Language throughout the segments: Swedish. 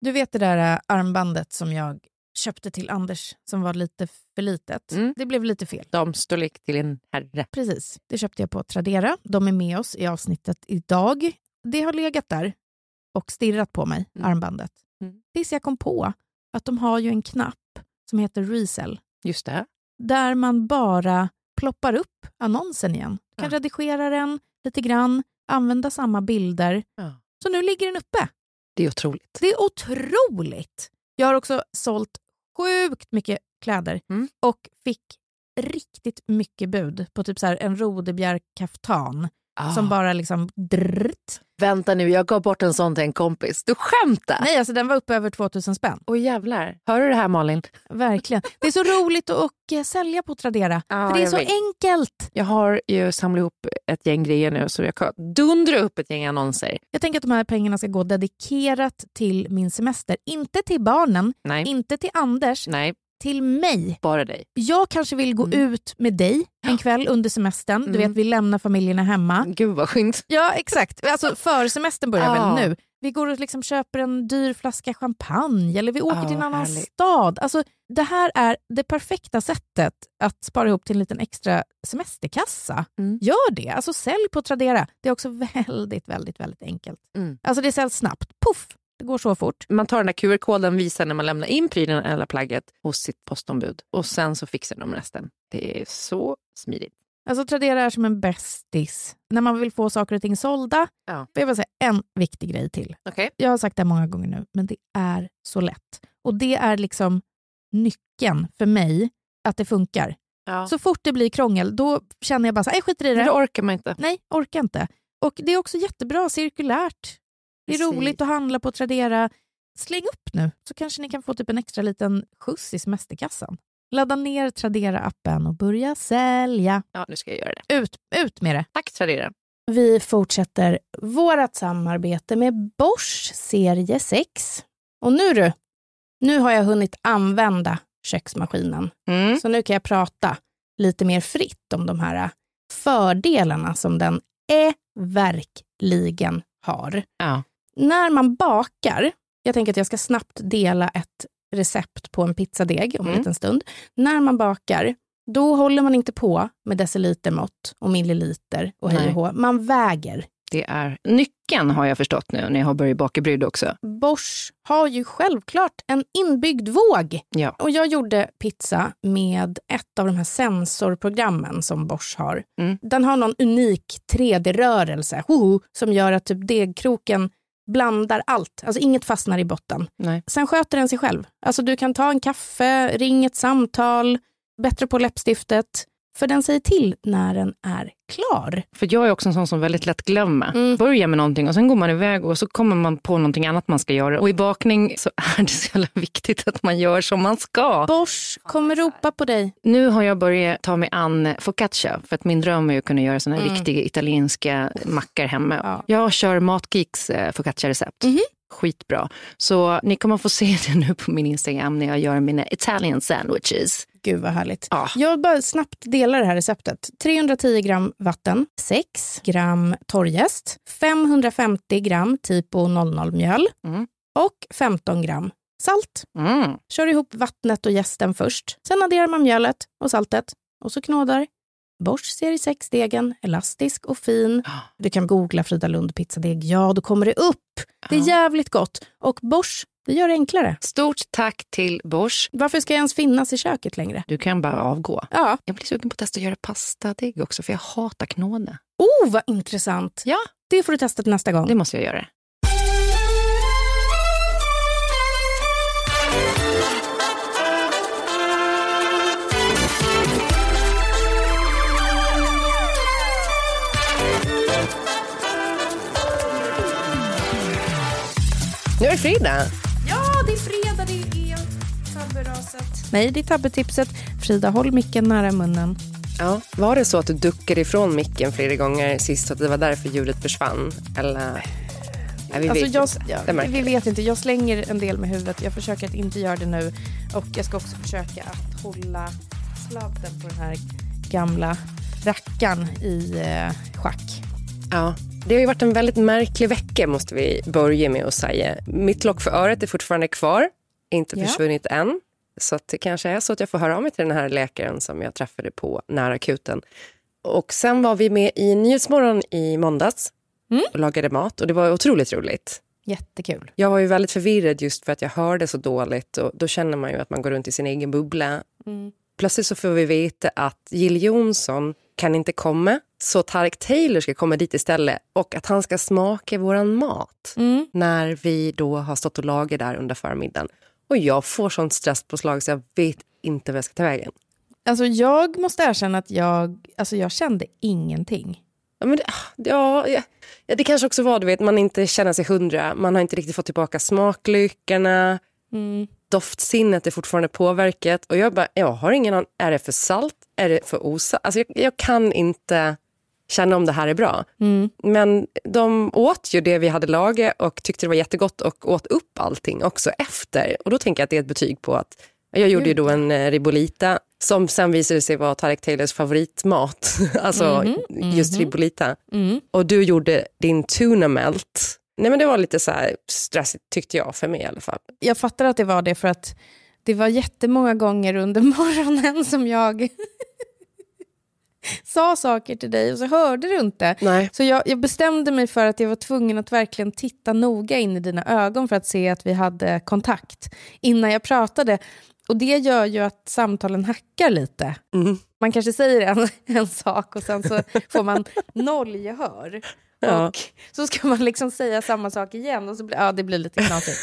Du vet det där äh, armbandet som jag köpte till Anders som var lite för litet. Mm. Det blev lite fel. Damstorlek till en herre. Precis. Det köpte jag på Tradera. De är med oss i avsnittet idag. Det har legat där och stirrat på mig, Mm. armbandet. Mm. Tills jag kom på att de har ju en knapp som heter Resell Just det. där man bara ploppar upp annonsen igen. Du kan Ja. redigera den lite grann, använda samma bilder. Ja. Så nu ligger den uppe. Det är otroligt. Det är otroligt! Jag har också sålt sjukt mycket kläder Mm. och fick riktigt mycket bud på typ så en rodebjörk-kaftan Ah. som bara liksom drrt. Vänta nu, jag gav bort en sån till en kompis. Du skämtar? Nej, alltså den var uppe över 2000 spänn. Åh jävlar. Hör du det här Malin? Verkligen. Det är så roligt att och, eh, sälja på Tradera. Ja, för det är så vet. enkelt. Jag har ju samlat ihop ett gäng grejer nu så jag kan dundra upp ett gäng annonser. Jag tänker att de här pengarna ska gå dedikerat till min semester. Inte till barnen, Nej, inte till Anders, nej, till mig. bara dig. Jag kanske vill gå Mm. ut med dig en kväll under semestern. Du Mm. vet, vi lämnar familjerna hemma. Gud vad skönt. Ja, exakt. Alltså försemestern börjar Ja. väl nu. Vi går och liksom köper en dyr flaska champagne eller vi åker Ja, till en annan härligt. stad. Alltså, det här är det perfekta sättet att spara ihop till en liten extra semesterkassa. Mm. Gör det. Alltså sälj på Tradera. Det är också väldigt, väldigt, väldigt enkelt. Mm. Alltså det säljs snabbt. Puff! Det går så fort. Man tar den där QR-koden, visar när man lämnar in prylen eller plagget hos sitt postombud och sen så fixar de resten. Det är så smidigt. Alltså Tradera är som en bästis. När man vill få saker och ting sålda. Ja. Jag bara säga en viktig grej till. Okej. Jag har sagt det många gånger nu, men det är så lätt. Och det är liksom nyckeln för mig att det funkar. Ja. Så fort det blir krångel, då känner jag bara så här, "Nej, skiter i det. det orkar man inte. Nej, orkar inte. Och det är också jättebra cirkulärt. Det är roligt att handla på Tradera. Släng upp nu, så kanske ni kan få typ en extra liten skjuts i semesterkassan. Ladda ner Tradera-appen och börja sälja. Ja, nu ska jag göra det. Ut, ut med det. Tack Tradera. Vi fortsätter vårt samarbete med Bosch serie 6. Och nu du, nu har jag hunnit använda köksmaskinen. Mm. Så nu kan jag prata lite mer fritt om de här fördelarna som den är verkligen har. Ja. När man bakar, jag tänker att jag ska snabbt dela ett recept på en pizzadeg om en Mm. liten stund. När man bakar, då håller man inte på med decilitermått och milliliter och hej och hå. Man väger. Det är nyckeln har jag förstått nu när jag har börjat baka bryd också. Bosch har ju självklart en inbyggd våg. Ja. Och jag gjorde pizza med ett av de här sensorprogrammen som Bosch har. Mm. Den har någon unik 3D-rörelse hoho, som gör att typ degkroken blandar allt. Alltså inget fastnar i botten. Nej. Sen sköter den sig själv. Alltså du kan ta en kaffe, ring ett samtal, bättre på läppstiftet. För den säger till när den är klar. För jag är också en sån som väldigt lätt glömmer. Mm. Börjar med någonting och sen går man iväg och så kommer man på någonting annat man ska göra. Och i bakning så är det så jävla viktigt att man gör som man ska. Bosch kommer ropa på dig. Nu har jag börjat ta mig an focaccia för att min dröm är att kunna göra såna här Mm. riktiga italienska mackor hemma. Ja. Jag kör Matgeeks eh, focaccia-recept. Mhm. Skitbra. Så ni kommer få se det nu på min Instagram när jag gör mina Italian sandwiches. Gud vad härligt. Ja. Jag bara snabbt delar det här receptet. 310 gram vatten, 6 gram torrjäst, 550 gram typo 00-mjöl Mm. och 15 gram salt. Mm. Kör ihop vattnet och jästen först. Sen adderar man mjölet och saltet och så knådar Bosch serie 6-degen, elastisk och fin. Du kan googla Frida Lund pizzadeg. Ja, då kommer det upp. Det är jävligt gott. Och Bosch, det gör det enklare. Stort tack till Bosch. Varför ska jag ens finnas i köket längre? Du kan bara avgå. Ja. Jag blir sugen på att testa att göra pastadeg också, för jag hatar knåde. Oh, vad intressant. Ja, Det får du testa till nästa gång. det måste jag göra. Nu är det fredag. Nej, det är tabbetipset. Frida, håll micken nära munnen. Ja, var det så att du duckade ifrån micken flera gånger sist och att det var därför ljudet försvann? Eller? Nej, vi Alltså vet jag, inte. ja, vi jag. vet inte. Jag slänger en del med huvudet. Jag försöker att inte göra det nu. Och jag ska också försöka att hålla sladden på den här gamla rackaren i eh, schack. Ja, det har ju varit en väldigt märklig vecka måste vi börja med att säga. Mitt lock för örat är fortfarande kvar, inte Ja. försvunnit än. Så det kanske är så att jag får höra av mig till den här läkaren som jag träffade på närakuten. Och sen var vi med i Nyhetsmorgon i måndags Mm. och lagade mat och det var otroligt roligt. Jättekul. Jag var ju väldigt förvirrad just för att jag hörde så dåligt och då känner man ju att man går runt i sin egen bubbla. Plötsligt så får vi veta att Jill Johnson kan inte komma så Tarek Taylor ska komma dit istället och att han ska smaka våran mat när vi då har stått och lagat där under förmiddagen. Och jag får sånt stresspåslag så jag vet inte vad jag ska ta vägen. Alltså jag måste erkänna att jag, alltså jag kände ingenting. Ja, men det, ja, ja, ja, det kanske också var, du vet, man inte känner sig hundra. Man har inte riktigt fått tillbaka smaklyckorna. Doftsinnet är fortfarande påverkat. Och jag bara, jag har ingen aning. Är det för salt? Är det för osalt? Alltså jag, jag kan inte känna om det här är bra. Men de åt ju det vi hade lagat och tyckte det var jättegott och åt upp allting också efter. Och då tänker jag att det är ett betyg på att jag gjorde ju då en eh, ribolita som sen visade sig vara Tarek Taylors favoritmat. alltså just ribolita. Och du gjorde din tuna melt. Nej men det var lite så stressigt tyckte jag för mig i alla fall. Jag fattar att det var det för att det var jättemånga gånger under morgonen som jag sa saker till dig och så hörde du inte. Nej. Så jag, jag bestämde mig för att jag var tvungen att verkligen titta noga in i dina ögon för att se att vi hade kontakt innan jag pratade. Och det gör ju att samtalen hackar lite. Man kanske säger en, en sak och sen så får man noll gehör. Ja. Och så ska man liksom säga samma sak igen och så blir ja, det blir lite knasigt.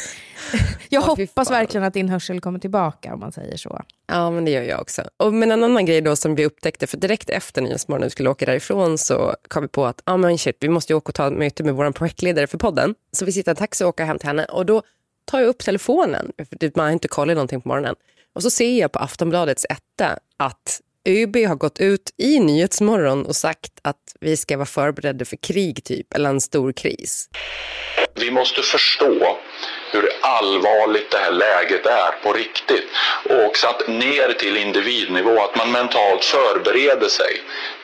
Jag Ja, fy hoppas verkligen att din hörsel kommer tillbaka om man säger så. Ja, men det gör jag också. Och, men en annan grej då som vi upptäckte, för direkt efter Nyhetsmorgon när vi skulle åka därifrån så kom vi på att ah, men shit, vi måste ju åka och ta ett möte med vår projektledare för podden. Så vi sitter i en taxi och åker hem till henne och då tar jag upp telefonen, för det- man har inte kollat någonting på morgonen. Och så ser jag på Aftonbladets etta att ÖB har gått ut i Nyhetsmorgon och sagt att vi ska vara förberedda för krig typ, eller en stor kris. Vi måste förstå hur allvarligt det här läget är på riktigt. Och också att ner till individnivå, att man mentalt förbereder sig.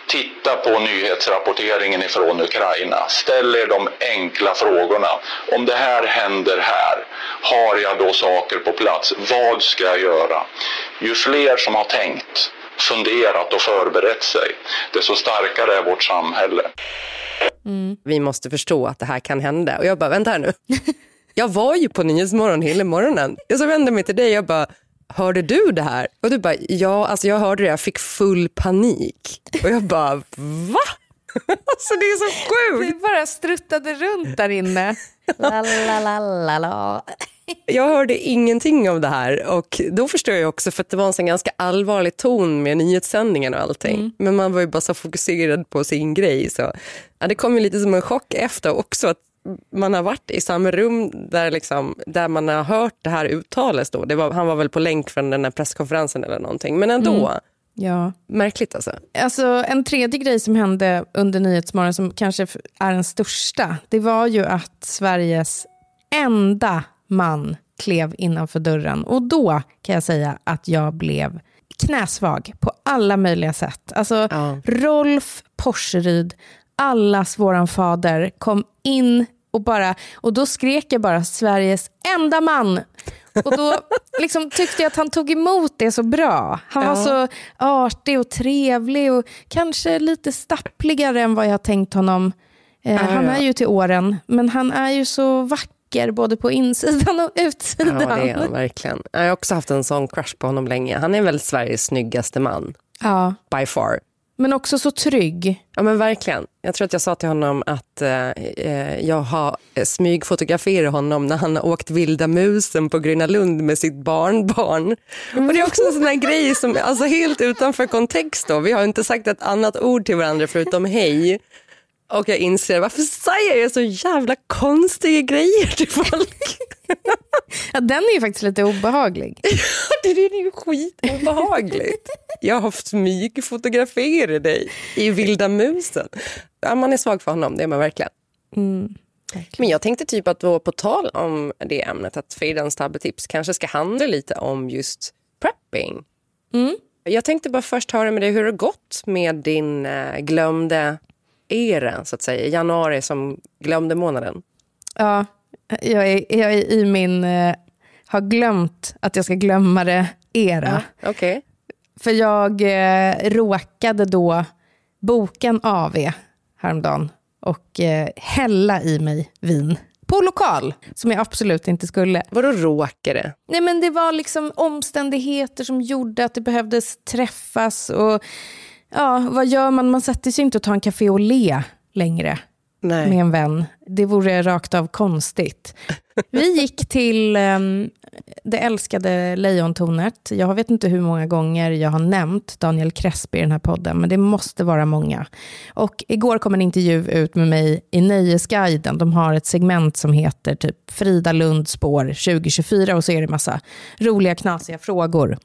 Titta på nyhetsrapporteringen ifrån Ukraina. Ställ er de enkla frågorna. Om det här händer här, har jag då saker på plats? Vad ska jag göra? Ju fler som har tänkt, funderat och förberett sig, desto starkare är vårt samhälle. vi måste förstå att det här kan hända. Och jag bara, vänta här nu. Jag var ju på Nyhetsmorgon hela morgonen. Jag så vände mig till dig och bara, hörde du det här? Och du bara, ja, alltså jag hörde det, jag fick full panik. Och jag bara, va? Alltså det är så Vi sjukt. bara struttade runt där inne. La, la, la, la, la. Jag hörde ingenting av det här och då förstår jag också för att det var en sån ganska allvarlig ton med nyhetssändningen och allting. Men man var ju bara så fokuserad på sin grej. Så ja, det kom ju lite som en chock efter också att man har varit i samma rum där, liksom, där man har hört det här uttalas. Då. Det var, han var väl på länk från den här presskonferensen eller någonting. Men ändå, Ja. märkligt alltså. Alltså, en tredje grej som hände under Nyhetsmorgon som kanske är den största, det var ju att Sveriges enda man klev innanför dörren. Och då kan jag säga att jag blev knäsvag på alla möjliga sätt. Alltså, Ja. Rolf Porseryd, allas våran fader, kom in och bara, och då skrek jag bara Sveriges enda man. Och då liksom, tyckte jag att han tog emot det så bra. Han var så artig och trevlig och kanske lite stappligare än vad jag tänkt honom. Eh, han är ju till åren, men han är ju så vacker både på insidan och utsidan. Ja, det är han verkligen. Jag har också haft en sån crush på honom länge. Han är väl Sveriges snyggaste man, Ja, by far. men också så trygg. Ja men verkligen. Jag tror att jag sa till honom att eh, eh, jag har smygfotograferat honom när han har åkt vilda musen på Gröna Lund med sitt barnbarn. Och det är också en sån här grej som alltså helt utanför kontext då. Vi har inte sagt ett annat ord till varandra förutom hej. Och jag inser, varför säger jag så jävla konstiga grejer till folk? Ja, den är ju faktiskt lite obehaglig. det är ju skitobehagligt. Jag har smygfotograferat dig i vilda musen. Ja, man är svag för honom, det är man verkligen. Men jag tänkte typ att då på tal om det ämnet, att Fridans tabbetips kanske ska handla lite om just prepping. Jag tänkte bara först höra med dig hur det har gått med din eh, glömde era, så att säga. Januari som glömde månaden. Ja, jag är, jag är i min... Eh, har glömt att jag ska glömma det era. Okej. För jag eh, råkade då boka en AV häromdagen och eh, hälla i mig vin på lokal, som jag absolut inte skulle. Vadå råkade? Nej, men det var liksom omständigheter som gjorde att det behövdes träffas. Och ja, Vad gör man? Man sätter sig inte och tar en café och le längre Nej. med en vän. Det vore rakt av konstigt. Vi gick till um, det älskade Lejontornet. Jag vet inte hur många gånger jag har nämnt Daniel Crespi i den här podden, men det måste vara många. Och igår kom en intervju ut med mig i Nöjesguiden. De har ett segment som heter typ Frida Lund spår 2024 och så är det massa roliga, knasiga frågor.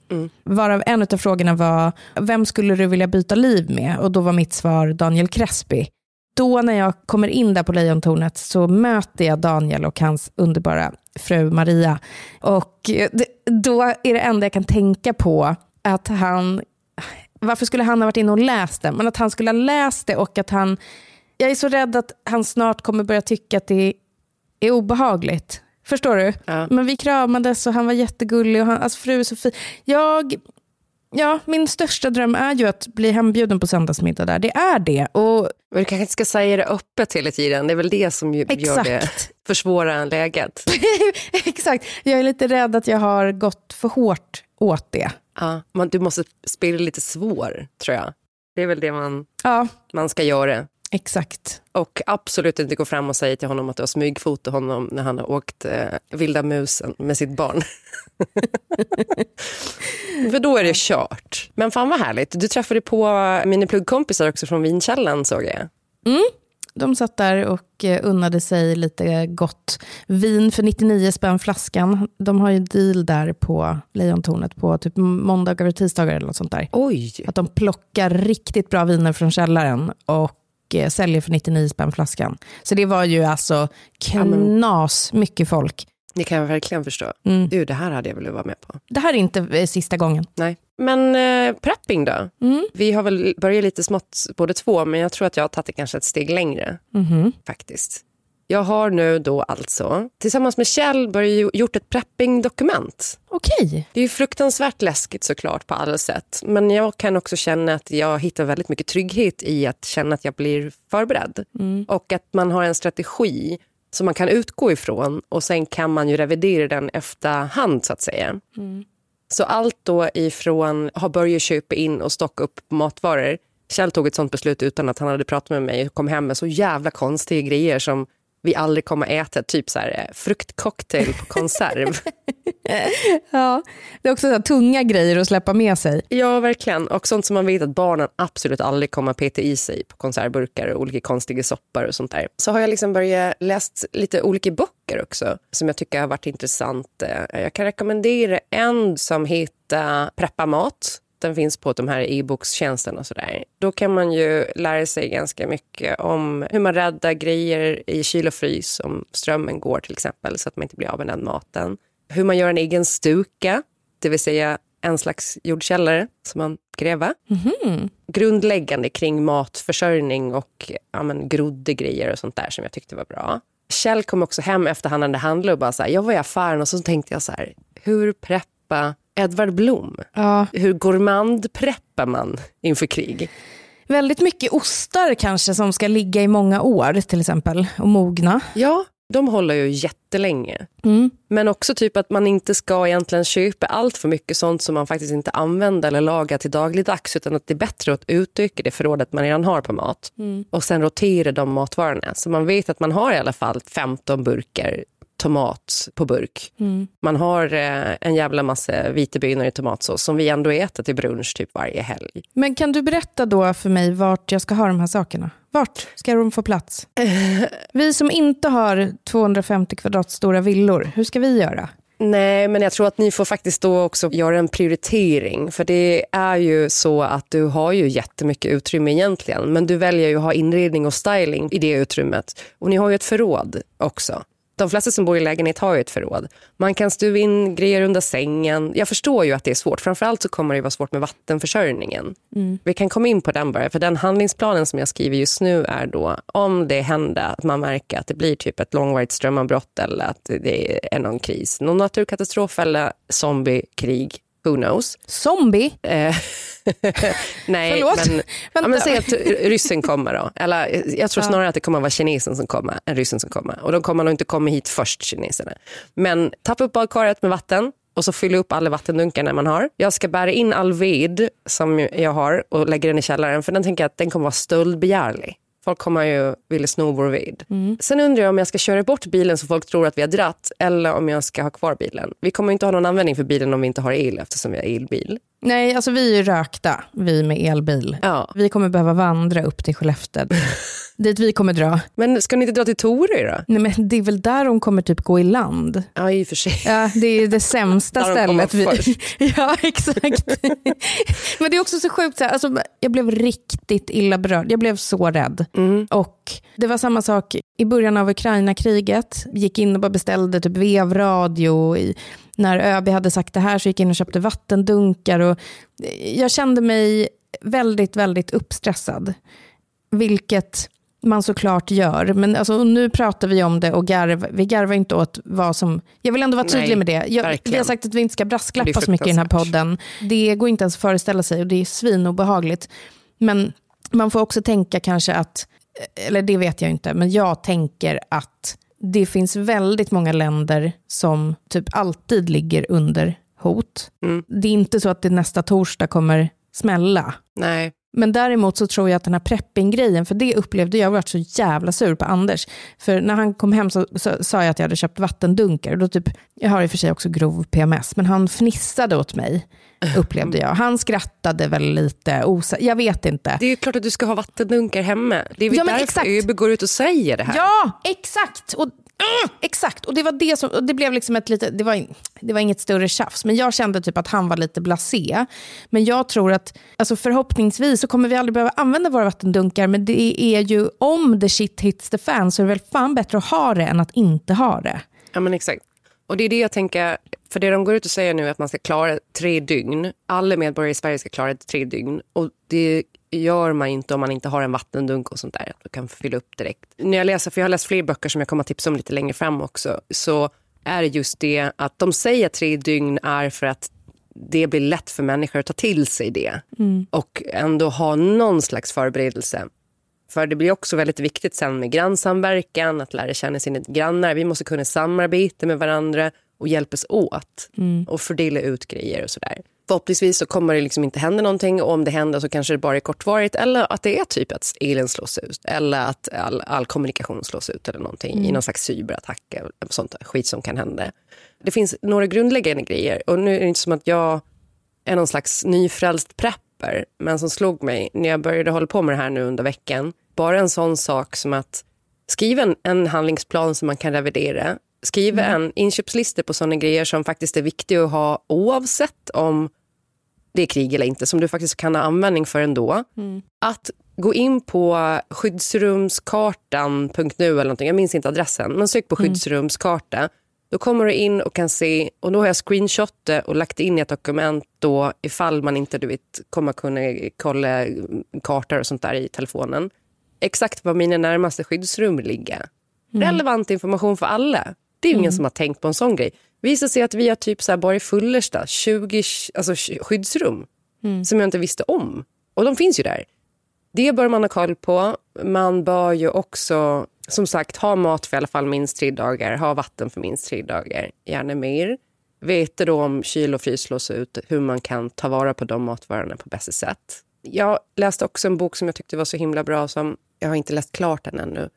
Varav en av frågorna var, vem skulle du vilja byta liv med? Och då var mitt svar Daniel Crespi då när jag kommer in där på Lejontornet så möter jag Daniel och hans underbara fru Maria. Och då är det enda jag kan tänka på att han, varför skulle han ha varit inne och läst det? Men att han skulle ha läst det och att han, jag är så rädd att han snart kommer börja tycka att det är obehagligt. Förstår du? Ja. Men vi kramades och han var jättegullig och han, alltså fru är så fin. Jag, ja, min största dröm är ju att bli hembjuden på söndagsmiddag där. Det är det. Och Men du kanske inte ska säga det öppet hela tiden. Det är väl det som ju- gör det, försvårar läget. Exakt. Jag är lite rädd att jag har gått för hårt åt det. Ja, man, du måste spela lite svår, tror jag. Det är väl det man, Ja, man ska göra. Exakt. Och absolut inte gå fram och säga till honom att du har smygfoto honom när han har åkt eh, vilda musen med sitt barn. För då är det kört. Men fan vad härligt. Du träffade på mina pluggkompisar också från Vinkällan såg jag. De satt där och eh, unnade sig lite gott vin för 99 spänn flaskan. De har ju deal där på Lejontornet på typ måndagar och tisdagar eller något sånt där. Oj! Att de plockar riktigt bra viner från källaren och eh, säljer för 99 spänn flaskan. Så det var ju alltså knas mycket folk. Det kan jag verkligen förstå. Mm. Du, det här hade jag velat vara med på. Det här är inte eh, sista gången. Nej. Men eh, prepping då? Vi har väl börjat lite smått båda två, men jag tror att jag har tagit det kanske ett steg längre. Faktiskt. Jag har nu då alltså tillsammans med Kjell börjat gjort ett prepping-dokument. Okej. Det är fruktansvärt läskigt såklart på alla sätt. Men jag kan också känna att jag hittar väldigt mycket trygghet i att känna att jag blir förberedd. Och att man har en strategi som man kan utgå ifrån och sen kan man ju revidera den efterhand så att säga. Så allt då ifrån har börjat köpa in och stocka upp matvaror. Kjell tog ett sånt beslut utan att han hade pratat med mig och kom hem med så jävla konstiga grejer som vi aldrig kommer äta. Typ så här, eh, fruktcocktail på konserv. Ja, det är också så här, tunga grejer att släppa med sig. Ja, verkligen. Och sånt som man vet att barnen absolut aldrig kommer att peta i sig på konservburkar och olika konstiga soppar och sånt där. Så har jag liksom börjat läst lite olika böcker också som jag tycker har varit intressant. Eh, Jag kan rekommendera en som heter Preppa mat. Den finns på de här e-bokstjänsterna och sådär. Då kan man ju lära sig ganska mycket om hur man räddar grejer i kyl och frys om strömmen går till exempel så att man inte blir av med den maten. Hur man gör en egen stuka, det vill säga en slags jordkällare som man gräver. Grundläggande kring matförsörjning och ja, men, grejer och sånt där som jag tyckte var bra. Kjell kom också hem efter han hade handlat och bara så här, jag var i affären och så tänkte jag så här, hur preppa Edvard Blom? Ja. Hur gourmand-preppar man inför krig? Väldigt mycket ostar kanske som ska ligga i många år till exempel och mogna. Ja, de håller ju jättelänge. Mm. Men också typ att man inte ska egentligen köpa allt för mycket sånt som man faktiskt inte använder eller lagar till dagligdags utan att det är bättre att utöka det förrådet man redan har på mat och sen rotera de matvarorna. Så man vet att man har i alla fall 15 burkar tomat på burk. Man har eh, en jävla massa vitebönor i tomatsås som vi ändå äter till brunch typ varje helg. Men kan du berätta då för mig vart jag ska ha de här sakerna? Vart ska de få plats? Vi som inte har 250 kvadrat stora villor, hur ska vi göra? Nej, men jag tror att ni får faktiskt då också göra en prioritering. För det är ju så att du har ju jättemycket utrymme egentligen. Men du väljer ju att ha inredning och styling i det utrymmet. Och ni har ju ett förråd också. De flesta som bor i lägenhet har ju ett förråd. Man kan stuva in grejer under sängen. Jag förstår ju att det är svårt. Framförallt så kommer det vara svårt med vattenförsörjningen. Vi kan komma in på den bara. För den handlingsplanen som jag skriver just nu är då om det händer att man märker att det blir typ ett långvarigt strömavbrott eller att det är någon kris, någon naturkatastrof eller zombiekrig. Who knows? Zombie? Eh, Nej, Förlåt? men, ja, men säg att ryssen kommer då. Eller jag tror snarare att det kommer att vara kinesen som kommer än ryssen som kommer. Och de kommer nog inte komma hit först, kineserna. Men tappa upp badkaret med vatten och så fylla upp alla vattendunkarna man har. Jag ska bära in all ved som jag har och lägga den i källaren för den tänker jag att den kommer vara stöldbegärlig. Folk kommer ju vilja sno vår ved. Sen undrar jag om jag ska köra bort bilen så folk tror att vi har dratt eller om jag ska ha kvar bilen. Vi kommer inte ha någon användning för bilen om vi inte har el eftersom vi har elbil. Nej, alltså vi är rökta, vi med elbil. Ja. Vi kommer behöva vandra upp till Skellefteå. Dit vi kommer dra. Men ska ni inte dra till Torö då? Nej, men det är väl där de kommer typ gå i land. Ja, i och för sig. Ja, det är det sämsta Där de stället. först. ja, exakt. Men det är också så sjukt, så här, alltså, jag blev riktigt illa berörd. Jag blev så rädd. Mm. Och det var samma sak i början av Ukraina-kriget. Gick in och bara beställde typ vevradio. I, när ÖB hade sagt det här så gick jag in och köpte vattendunkar. Och jag kände mig väldigt, väldigt uppstressad. Vilket man såklart gör. Men alltså, nu pratar vi om det och garv, vi garvar inte åt vad som... Jag vill ändå vara tydlig Nej, med det. Jag, vi har sagt att vi inte ska brasklappa så mycket i den här podden. Det går inte ens att föreställa sig och det är svinobehagligt. Men man får också tänka kanske att, eller det vet jag inte, men jag tänker att det finns väldigt många länder som typ alltid ligger under hot. Mm. Det är inte så att det nästa torsdag kommer smälla. Nej. Men däremot så tror jag att den här prepping-grejen, för det upplevde jag, jag varit så jävla sur på Anders. För när han kom hem så, sa jag att jag hade köpt vattendunkar. Och då typ, jag har i och för sig också grov PMS, men han fnissade åt mig, upplevde jag. Han skrattade väl lite, osa- jag vet inte. Det är ju klart att du ska ha vattendunkar hemma. Det är väl Ja, därför exakt. ÖB går ut och säger det här. Ja, exakt! Och, uh, exakt, och det var det som, det blev liksom ett lite, det var, det var inget större tjafs, men jag kände typ att han var lite blasé. Men jag tror att, alltså förhoppningsvis så kommer vi aldrig behöva använda våra vattendunkar, men det är ju, om the shit hits the fan så är det väl fan bättre att ha det än att inte ha det. Ja, men exakt. Och det är det jag tänker, för det de går ut och säger nu är att man ska klara tre dygn. Alla medborgare i Sverige ska klara tre dygn. Och det gör man inte om man inte har en vattendunk och sånt där. Att man kan fylla upp direkt. När jag läser, för jag har läst fler böcker som jag kommer att tipsa om lite längre fram också. Så är det just det att de säger tre dygn är för att det blir lätt för människor att ta till sig det. Och ändå ha någon slags förberedelse. För det blir också väldigt viktigt sen med grannsamverkan, att lära känna sina grannar. Vi måste kunna samarbeta med varandra och hjälpas åt och fördela ut grejer och sådär. Förhoppningsvis så kommer det liksom inte hända någonting och om det händer så kanske det bara är kortvarigt eller att det är typ att elen slås ut eller att all, all kommunikation slås ut eller någonting i någon slags cyberattack eller sånt skit som kan hända. Det finns några grundläggande grejer och nu är det inte som att jag är någon slags nyfrälst prepper, men som slog mig när jag började hålla på med det här nu under veckan. Bara en sån sak som att skriva en, en handlingsplan som man kan revidera. Skriva en inköpslista på sådana grejer som faktiskt är viktiga att ha oavsett om det är krig eller inte, som du faktiskt kan ha användning för ändå. Att gå in på skyddsrumskartan.nu eller någonting, jag minns inte adressen, men sök på skyddsrumskarta. Då kommer du in och kan se, och då har jag screenshotat och lagt in i ett dokument då ifall man inte du vet, kommer kunna kolla kartor och sånt där i telefonen. Exakt var mina närmaste skyddsrum ligger. Relevant information för alla. Det är ju ingen som har tänkt på en sån grej. Visar sig att vi har typ så här bara i Fullersta 20 alltså, skyddsrum som jag inte visste om. Och de finns ju där. Det bör man ha koll på. Man bör ju också som sagt ha mat för i alla fall minst tre dagar, ha vatten för minst tre dagar, gärna mer. Veta då om kyl och frys slås ut, hur man kan ta vara på de matvarorna på bästa sätt. Jag läste också en bok som jag tyckte var så himla bra, som jag har inte läst klart den ännu.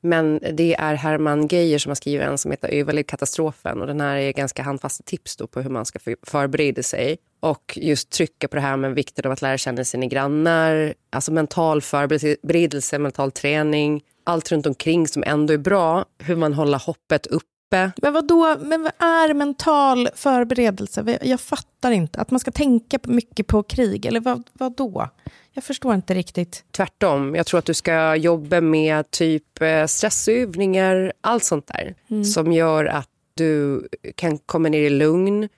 Men det är Herman Geijer som har skrivit en som heter Överlev katastrofen. Och den här är ganska handfasta tips då på hur man ska förbereda sig. Och just trycka på det här med vikten av att lära känna sina grannar. Alltså mental förberedelse, mental träning. Allt runt omkring som ändå är bra. Hur man håller hoppet uppe. Men vad då, men vad är mental förberedelse? Jag fattar inte. Att man ska tänka mycket på krig, eller vad, vad då? Jag förstår inte riktigt. Tvärtom. Jag tror att du ska jobba med typ eh, stressövningar, allt sånt där. Mm. Som gör att du kan komma ner i lugn,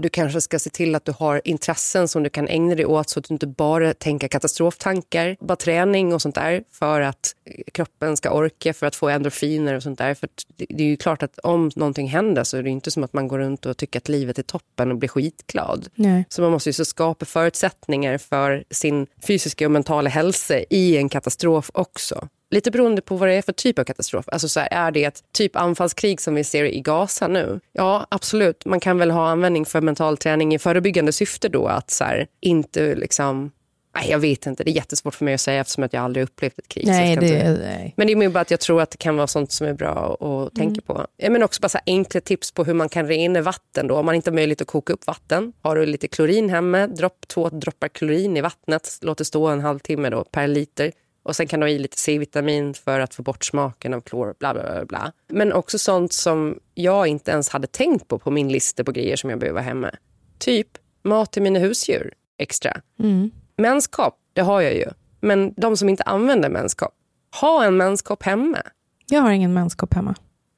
du kanske ska se till att du har intressen som du kan ägna dig åt så att du inte bara tänker katastroftankar. Bara träning och sånt där för att kroppen ska orka, för att få endorfiner och sånt där. För det är ju klart att om någonting händer så är det inte som att man går runt och tycker att livet är toppen och blir skitglad. Nej. Så man måste ju så skapa förutsättningar för sin fysiska och mentala hälsa i en katastrof också. Lite beroende på vad det är för typ av katastrof. Alltså så här, är det ett typ anfallskrig som vi ser i Gaza nu? Ja, absolut. Man kan väl ha användning för mental träning i förebyggande syfte då. Att så här, inte liksom Nej, jag vet inte. Det är jättesvårt för mig att säga eftersom jag aldrig upplevt ett krig. Nej, det, inte... nej. Men det är mer bara att jag tror att det kan vara sånt som är bra att mm. tänka på. Men också bara så enkla tips på hur man kan rena vatten. Då. Om man inte har möjlighet att koka upp vatten. Har du lite klorin hemma, dropp två droppar klorin i vattnet. Låt det stå en halvtimme då per liter. Och sen kan ha i lite C-vitamin för att få bort smaken av klor. Bla, bla, bla, Men också sånt som jag inte ens hade tänkt på på min lista på grejer som jag behöver hemma. Typ mat till mina husdjur extra. Mm. Menskopp, det har jag ju. Men de som inte använder menskopp, ha en menskopp hemma. Jag har ingen menskopp hemma.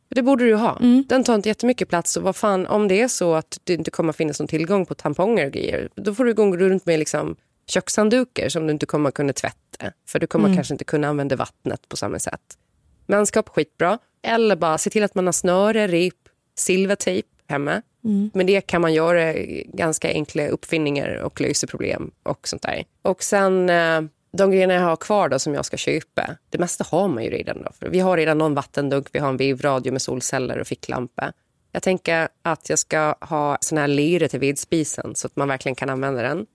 Det borde du ha. Mm. Den tar inte jättemycket plats. Och vad fan, om det är så att det inte kommer finnas någon tillgång på tamponger och grejer, då får du gå runt med liksom kökshanddukar som du inte kommer kunna tvätta. För du kommer mm. kanske inte kunna använda vattnet på samma sätt. Manskap, skitbra. Eller bara se till att man har snöre, rep, silvertejp hemma. Mm. Men det kan man göra ganska enkla uppfinningar och lösa problem och sånt där. Och sen eh, de grejerna jag har kvar då som jag ska köpa, det mesta har man ju redan. Då. För vi har redan någon vattendunk, vi har en vevradio med solceller och ficklampa. Jag tänker att jag ska ha sån här lyre till vedspisen så att man verkligen kan använda den.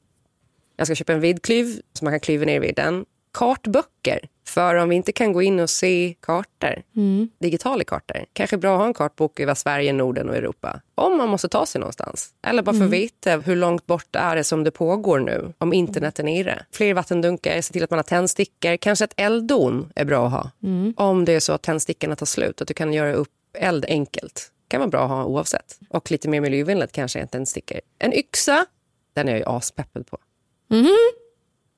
Jag ska köpa en vidklyv så man kan klyva ner vidden. Kartböcker. För om vi inte kan gå in och se kartor, mm. digitala kartor, kanske bra att ha en kartbok över Sverige, Norden och Europa. Om man måste ta sig någonstans. Eller bara för att mm. veta hur långt bort är det som det pågår nu, om internet är nere. Fler vattendunkar, se till att man har tändstickor. Kanske ett elddon är bra att ha. Mm. Om det är så att tändstickorna tar slut, att du kan göra upp eld enkelt. kan vara bra att ha oavsett. Och lite mer miljövänligt kanske än tändstickor. En yxa, den är jag ju aspeppad på. Mm.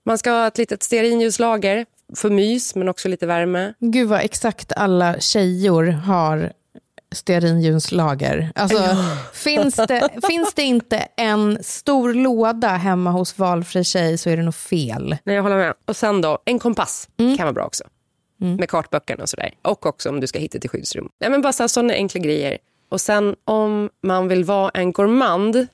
Man ska ha ett litet stearinljuslager för mys, men också lite värme. Gud vad exakt alla tjejor har stearinljuslager. Alltså, finns, det, finns det inte en stor låda hemma hos valfri tjej så är det nog fel. Nej, jag håller med. Och sen då, en kompass mm. kan vara bra också. Mm. Med kartböckerna och sådär. Och också om du ska hitta till skyddsrum. Nej, men bara sådana enkla grejer. Och sen om man vill vara en gourmand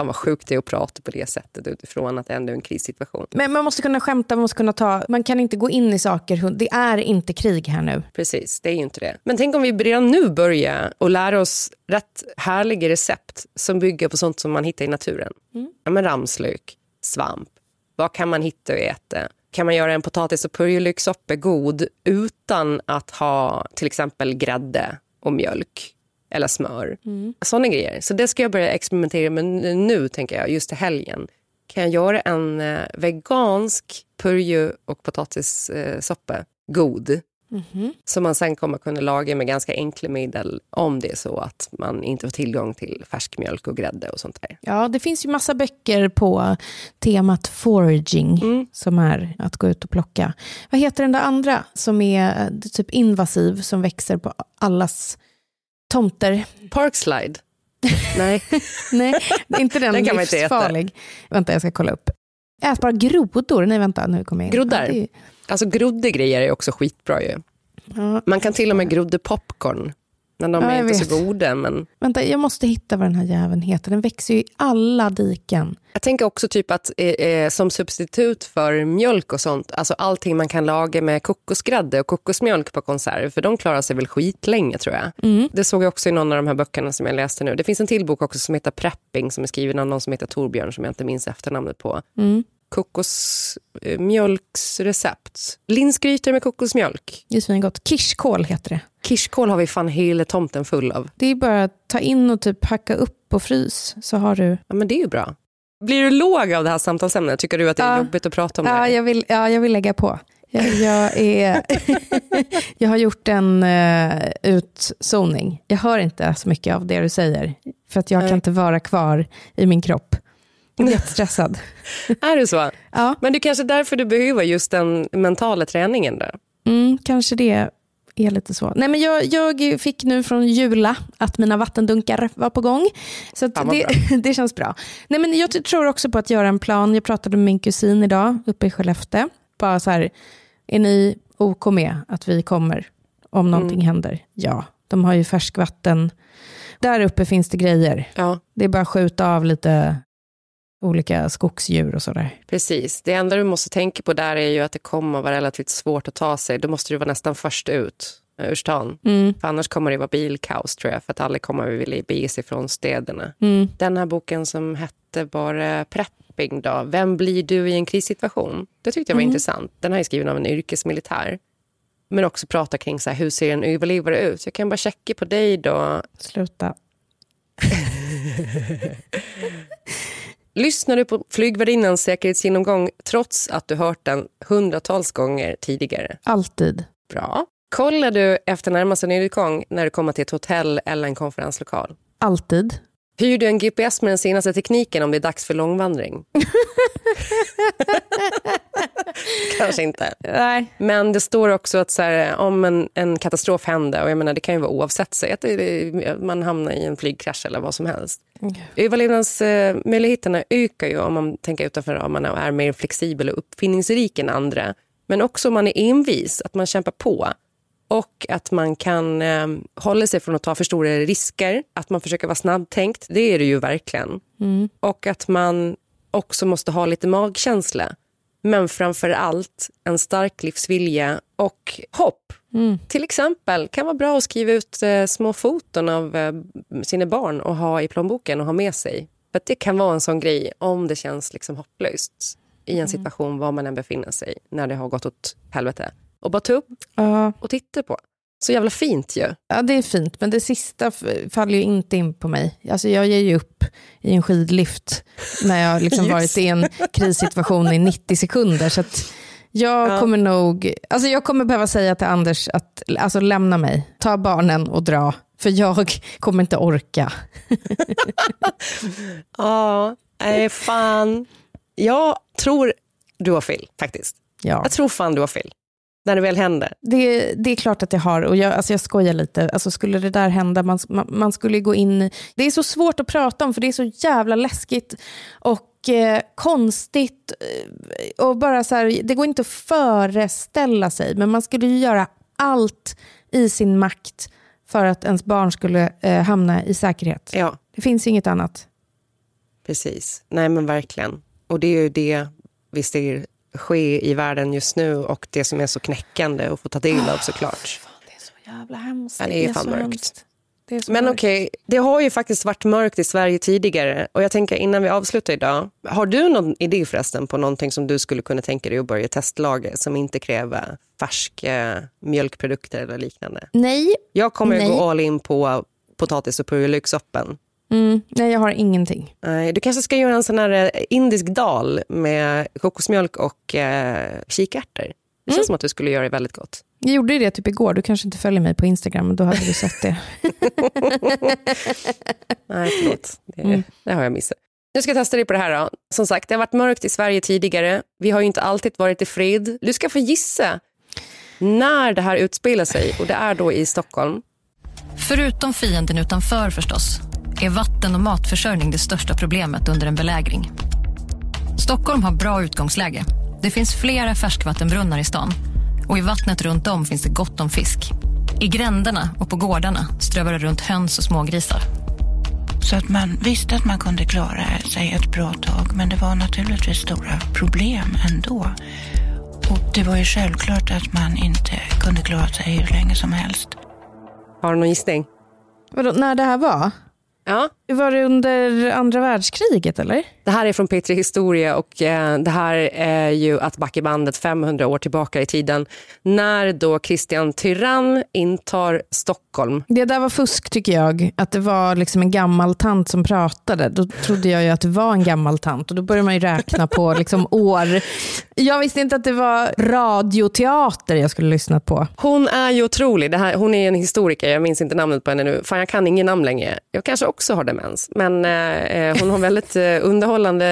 Fan vad sjukt det är att prata på det sättet utifrån att det ändå är en krissituation. Men man måste kunna skämta, man måste kunna ta, man kan inte gå in i saker, det är inte krig här nu. Precis, det är ju inte det. Men tänk om vi redan nu börjar och lära oss rätt härliga recept som bygger på sånt som man hittar i naturen. Mm. Ja, men ramslök, svamp, vad kan man hitta och äta? Kan man göra en potatis och purjolökssoppa god utan att ha till exempel grädde och mjölk? Eller smör. Mm. Sådana grejer. Så det ska jag börja experimentera med nu, tänker jag, just till helgen. Kan jag göra en eh, vegansk purjo och potatissoppa god? Mm -hmm. Som man sen kommer kunna laga med ganska enkla medel om det är så att man inte får tillgång till färsk mjölk och grädde och sånt där. Ja, det finns ju massa böcker på temat foraging mm. som är att gå ut och plocka. Vad heter den där andra som är eh, typ invasiv som växer på allas tomter. Parkslide? Nej. Nej, inte den, den kan livsfarlig. Inte vänta, jag ska kolla upp. Ätbara grodor? Nej, vänta, nu kommer jag Groddar? Ja, är... Alltså groddegrejer är också skitbra ju. Ja. Man kan till och med grodda popcorn. Men de Ja, är inte vet. så goda. Men Vänta, jag måste hitta vad den här jäveln heter. Den växer ju i alla diken. jag tänker också typ att eh, eh, som substitut för mjölk och sånt, alltså allting man kan laga med kokosgrädde och kokosmjölk på konserv, för de klarar sig väl skitlänge tror jag. Det såg jag också i någon av de här böckerna som jag läste nu. Det finns en till bok också som heter Prepping som är skriven av någon som heter Torbjörn som jag inte minns efternamnet på. Kokosmjölksrecept. Linsgrytor med kokosmjölk. Det är svingott. Kirskål heter det. Kirskål har vi fan hela tomten full av. Det är bara att ta in och typ hacka upp och frys så har du... Ja, men det är ju bra. Blir du låg av det här samtalsämnet? Tycker du att det är Ja. jobbigt att prata om det? Ja, jag vill, ja, jag vill lägga på. Jag, jag, är, jag har gjort en uh, utzoning. Jag hör inte så mycket av det du säger. För att jag Nej. kan inte vara kvar i min kropp. Jag blir jättestressad. Är det så? Ja, Men det är kanske därför du behöver just den mentala träningen. Där. mm, kanske det är lite så. Nej, men jag, jag fick nu från Jula att mina vattendunkar var på gång. Så det, det känns bra. Nej, men jag tror också på att göra en plan. Jag pratade med min kusin idag uppe i Skellefteå. Bara så här, är ni OK med att vi kommer om någonting händer? Ja, de har ju färskvatten. Där uppe finns det grejer. Ja, Det är bara att skjuta av lite olika skogsdjur och sådär. precis. Det enda du måste tänka på där är ju att det kommer att vara relativt svårt att ta sig. Då måste du vara nästan först ut eh, ur stan. Mm. För annars kommer det vara bilkaos tror jag. För att alla kommer att vilja bege sig från städerna. Mm. Den här boken som hette bara Prepping då. Vem blir du i en krissituation? Det tyckte jag var intressant. Den här är skriven av en yrkesmilitär. Men också prata kring så här, hur ser en överlevare ut. Så jag kan bara checka på dig då. Sluta. Lyssnar du på flygvärdinnans säkerhetsgenomgång trots att du hört den hundratals gånger tidigare? Alltid. Bra. Kollar du efter närmaste nödutgång när du kommer till ett hotell eller en konferenslokal? Alltid. Hyr du en GPS med den senaste tekniken om det är dags för långvandring? Kanske inte. Nej. Men det står också att så här, om en, en katastrof händer, och jag menar det kan ju vara oavsett sig, att man hamnar i en flygkrasch eller vad som helst. Överlevnadsmöjligheterna ökar ju om man tänker utanför ramarna och är mer flexibel och uppfinningsrik än andra. Men också om man är envis, att man kämpar på. Och att man kan eh, hålla sig från att ta för stora risker. Att man försöker vara snabbtänkt, det är det ju verkligen. Och att man också måste ha lite magkänsla. Men framför allt en stark livsvilja och hopp. Till exempel kan vara bra att skriva ut eh, små foton av eh, sina barn och ha i plånboken och ha med sig. För det kan vara en sån grej om det känns liksom hopplöst i en situation var man än befinner sig när det har gått åt helvete. Och bara ta upp Ja, och titta på. Så jävla fint ju. Ja, det är fint, men det sista faller ju inte in på mig. Alltså, jag ger ju upp i en skidlift när jag liksom varit i en krissituation i 90 sekunder. Så jag Ja. kommer nog, alltså jag kommer behöva säga till Anders att alltså, lämna mig, ta barnen och dra. För jag kommer inte orka. Ja, nej fan. Jag tror du har fel faktiskt. Ja. Jag tror fan du har fel. När det väl händer. Det, det är klart att jag har, och jag, alltså jag skojar lite. Alltså skulle det där hända, man, man, man skulle gå in i... Det är så svårt att prata om, för det är så jävla läskigt och eh, konstigt. eh, Och bara så här, det går inte att föreställa sig, men man skulle ju göra allt i sin makt för att ens barn skulle eh, hamna i säkerhet. Ja, Det finns inget annat. precis. Nej men verkligen. Och det är ju det vi ser ske i världen just nu och det som är så knäckande att få ta del av såklart. Det är så jävla hemskt. Ja, det är fan så mörkt. hemskt. Det är Men okej, det har ju faktiskt varit mörkt i Sverige tidigare och jag tänker innan vi avslutar idag, har du någon idé förresten på någonting som du skulle kunna tänka dig att börja testlaga som inte kräver färska mjölkprodukter eller liknande? Nej, Jag kommer att Nej. gå all in på potatis och purjolökssoppan. Mm, nej, jag har ingenting. Nej, Du kanske ska göra en sån här eh, indisk dal med kokosmjölk och eh, kikärtor. Det känns som att du skulle göra det väldigt gott. Jag gjorde det typ igår, du kanske inte följer mig på Instagram, men då hade du sett det. Nej, förlåt. Det, det har jag missat. Nu ska jag testa dig på det här. Då. Som sagt, det har varit mörkt i Sverige tidigare. Vi har ju inte alltid varit i fred. Du ska få gissa när det här utspelar sig. Och det är då i Stockholm. Förutom fienden utanför förstås, är vatten och matförsörjning det största problemet under en belägring. Stockholm har bra utgångsläge. Det finns flera färskvattenbrunnar i stan och i vattnet runt om finns det gott om fisk. I gränderna och på gårdarna strövade runt höns och smågrisar. Så att man visste att man kunde klara sig ett bra tag, men det var naturligtvis stora problem ändå. Och det var ju självklart att man inte kunde klara sig hur länge som helst. Har du någon gissning? Vadå, när det här var? Ja. Var det under andra världskriget eller? Det här är från P3 Historia och eh, det här är ju att backa bandet 500 år tillbaka i tiden när då Christian Tyrann intar Stockholm. Det där var fusk tycker jag. Att det var liksom en gammal tant som pratade. Då trodde jag ju att det var en gammal tant och då börjar man ju räkna på liksom år. Jag visste inte att det var radioteater jag skulle lyssna på. Hon är ju otrolig. Det här, hon är en historiker, jag minns inte namnet på henne nu. Fan, jag kan ingen namn längre. Jag kanske också har demens. Men eh, hon har väldigt eh, underhållande,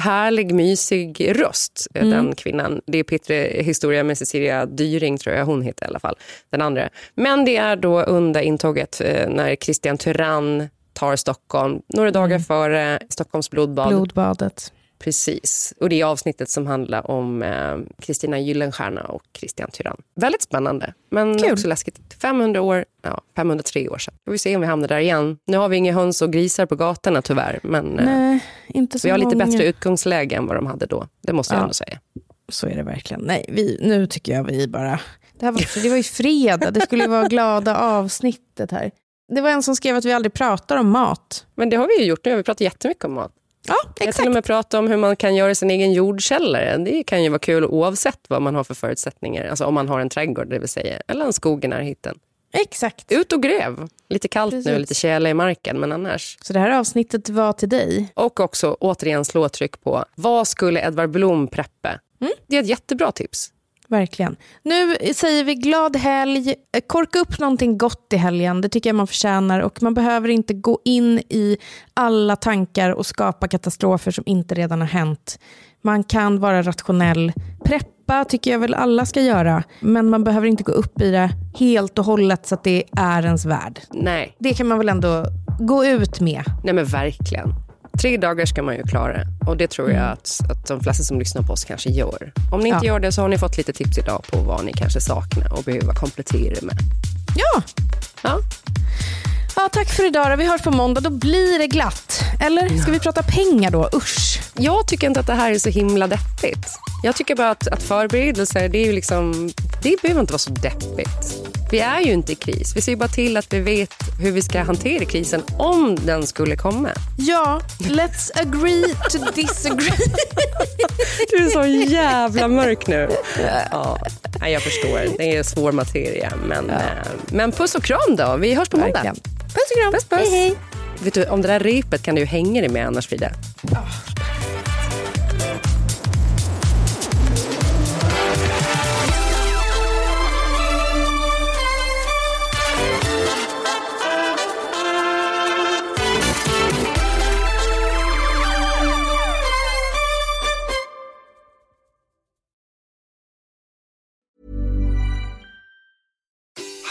härlig, mysig röst. Mm. Den kvinnan. Det är P3 Historia med Cecilia Dyring, tror jag hon heter i alla fall. Den andra. Men det är då under intåget eh, när Christian Tyrann tar Stockholm. Några dagar mm. före Stockholms blodbad. Blodbadet. Precis. Och det är avsnittet som handlar om eh, Kristina eh, Gyllenstierna och Christian Tyrann. Väldigt spännande, men Kul. också läskigt. 500 år, ja, 503 år sedan. Vi får se om vi hamnar där igen. Nu har vi inga höns och grisar på gatorna tyvärr, men eh, Nej, inte så vi har många. lite bättre utgångsläge än vad de hade då. Det måste jag ändå säga. Så är det verkligen. Nej, vi, nu tycker jag vi bara... Det, här var, det var ju fredag, det skulle vara glada avsnittet här. Det var en som skrev att vi aldrig pratar om mat. Men det har vi ju gjort nu, vi pratar jättemycket om mat. Ja, exakt. Jag till och med prata om hur man kan göra sin egen jordkällare. Det kan ju vara kul oavsett vad man har för förutsättningar. Alltså om man har en trädgård, det vill säga. Eller en skog i närheten. Exakt. Ut och gräv. Lite kallt Precis. nu, lite tjäle i marken, men annars. Så det här avsnittet var till dig. Och också återigen slå tryck på, vad skulle Edvard Blom preppa? Mm. Det är ett jättebra tips. Verkligen. Nu säger vi glad helg. Korka upp någonting gott i helgen. Det tycker jag man förtjänar. Och man behöver inte gå in i alla tankar och skapa katastrofer som inte redan har hänt. Man kan vara rationell. Preppa tycker jag väl alla ska göra. Men man behöver inte gå upp i det helt och hållet så att det är ens värld. Nej. Det kan man väl ändå gå ut med. Nej men verkligen. Tre dagar ska man ju klara och det tror jag mm. att, att de flesta som lyssnar på oss kanske gör. Om ni inte ja. gör det så har ni fått lite tips idag på vad ni kanske saknar och behöver komplettera med. Ja. Ja. Ja, tack för idag. Då. Vi hörs på måndag. Då blir det glatt. Eller ska vi prata pengar då? Usch. Jag tycker inte att det här är så himla deppigt. Jag tycker bara att, att förberedelser, det, är ju liksom, det behöver inte vara så deppigt. Vi är ju inte i kris. Vi ser bara till att vi vet hur vi ska hantera krisen om den skulle komma. Ja, let's agree to disagree. du är så jävla mörk nu. Ja, jag förstår. Det är svår materia. Men, ja. Eh, men puss och kram då. Vi hörs på måndag. Puss och kram. Puss, puss. Hej, hej. Vet du, om det där repet kan du hänga dig med annars, Frida. Oh.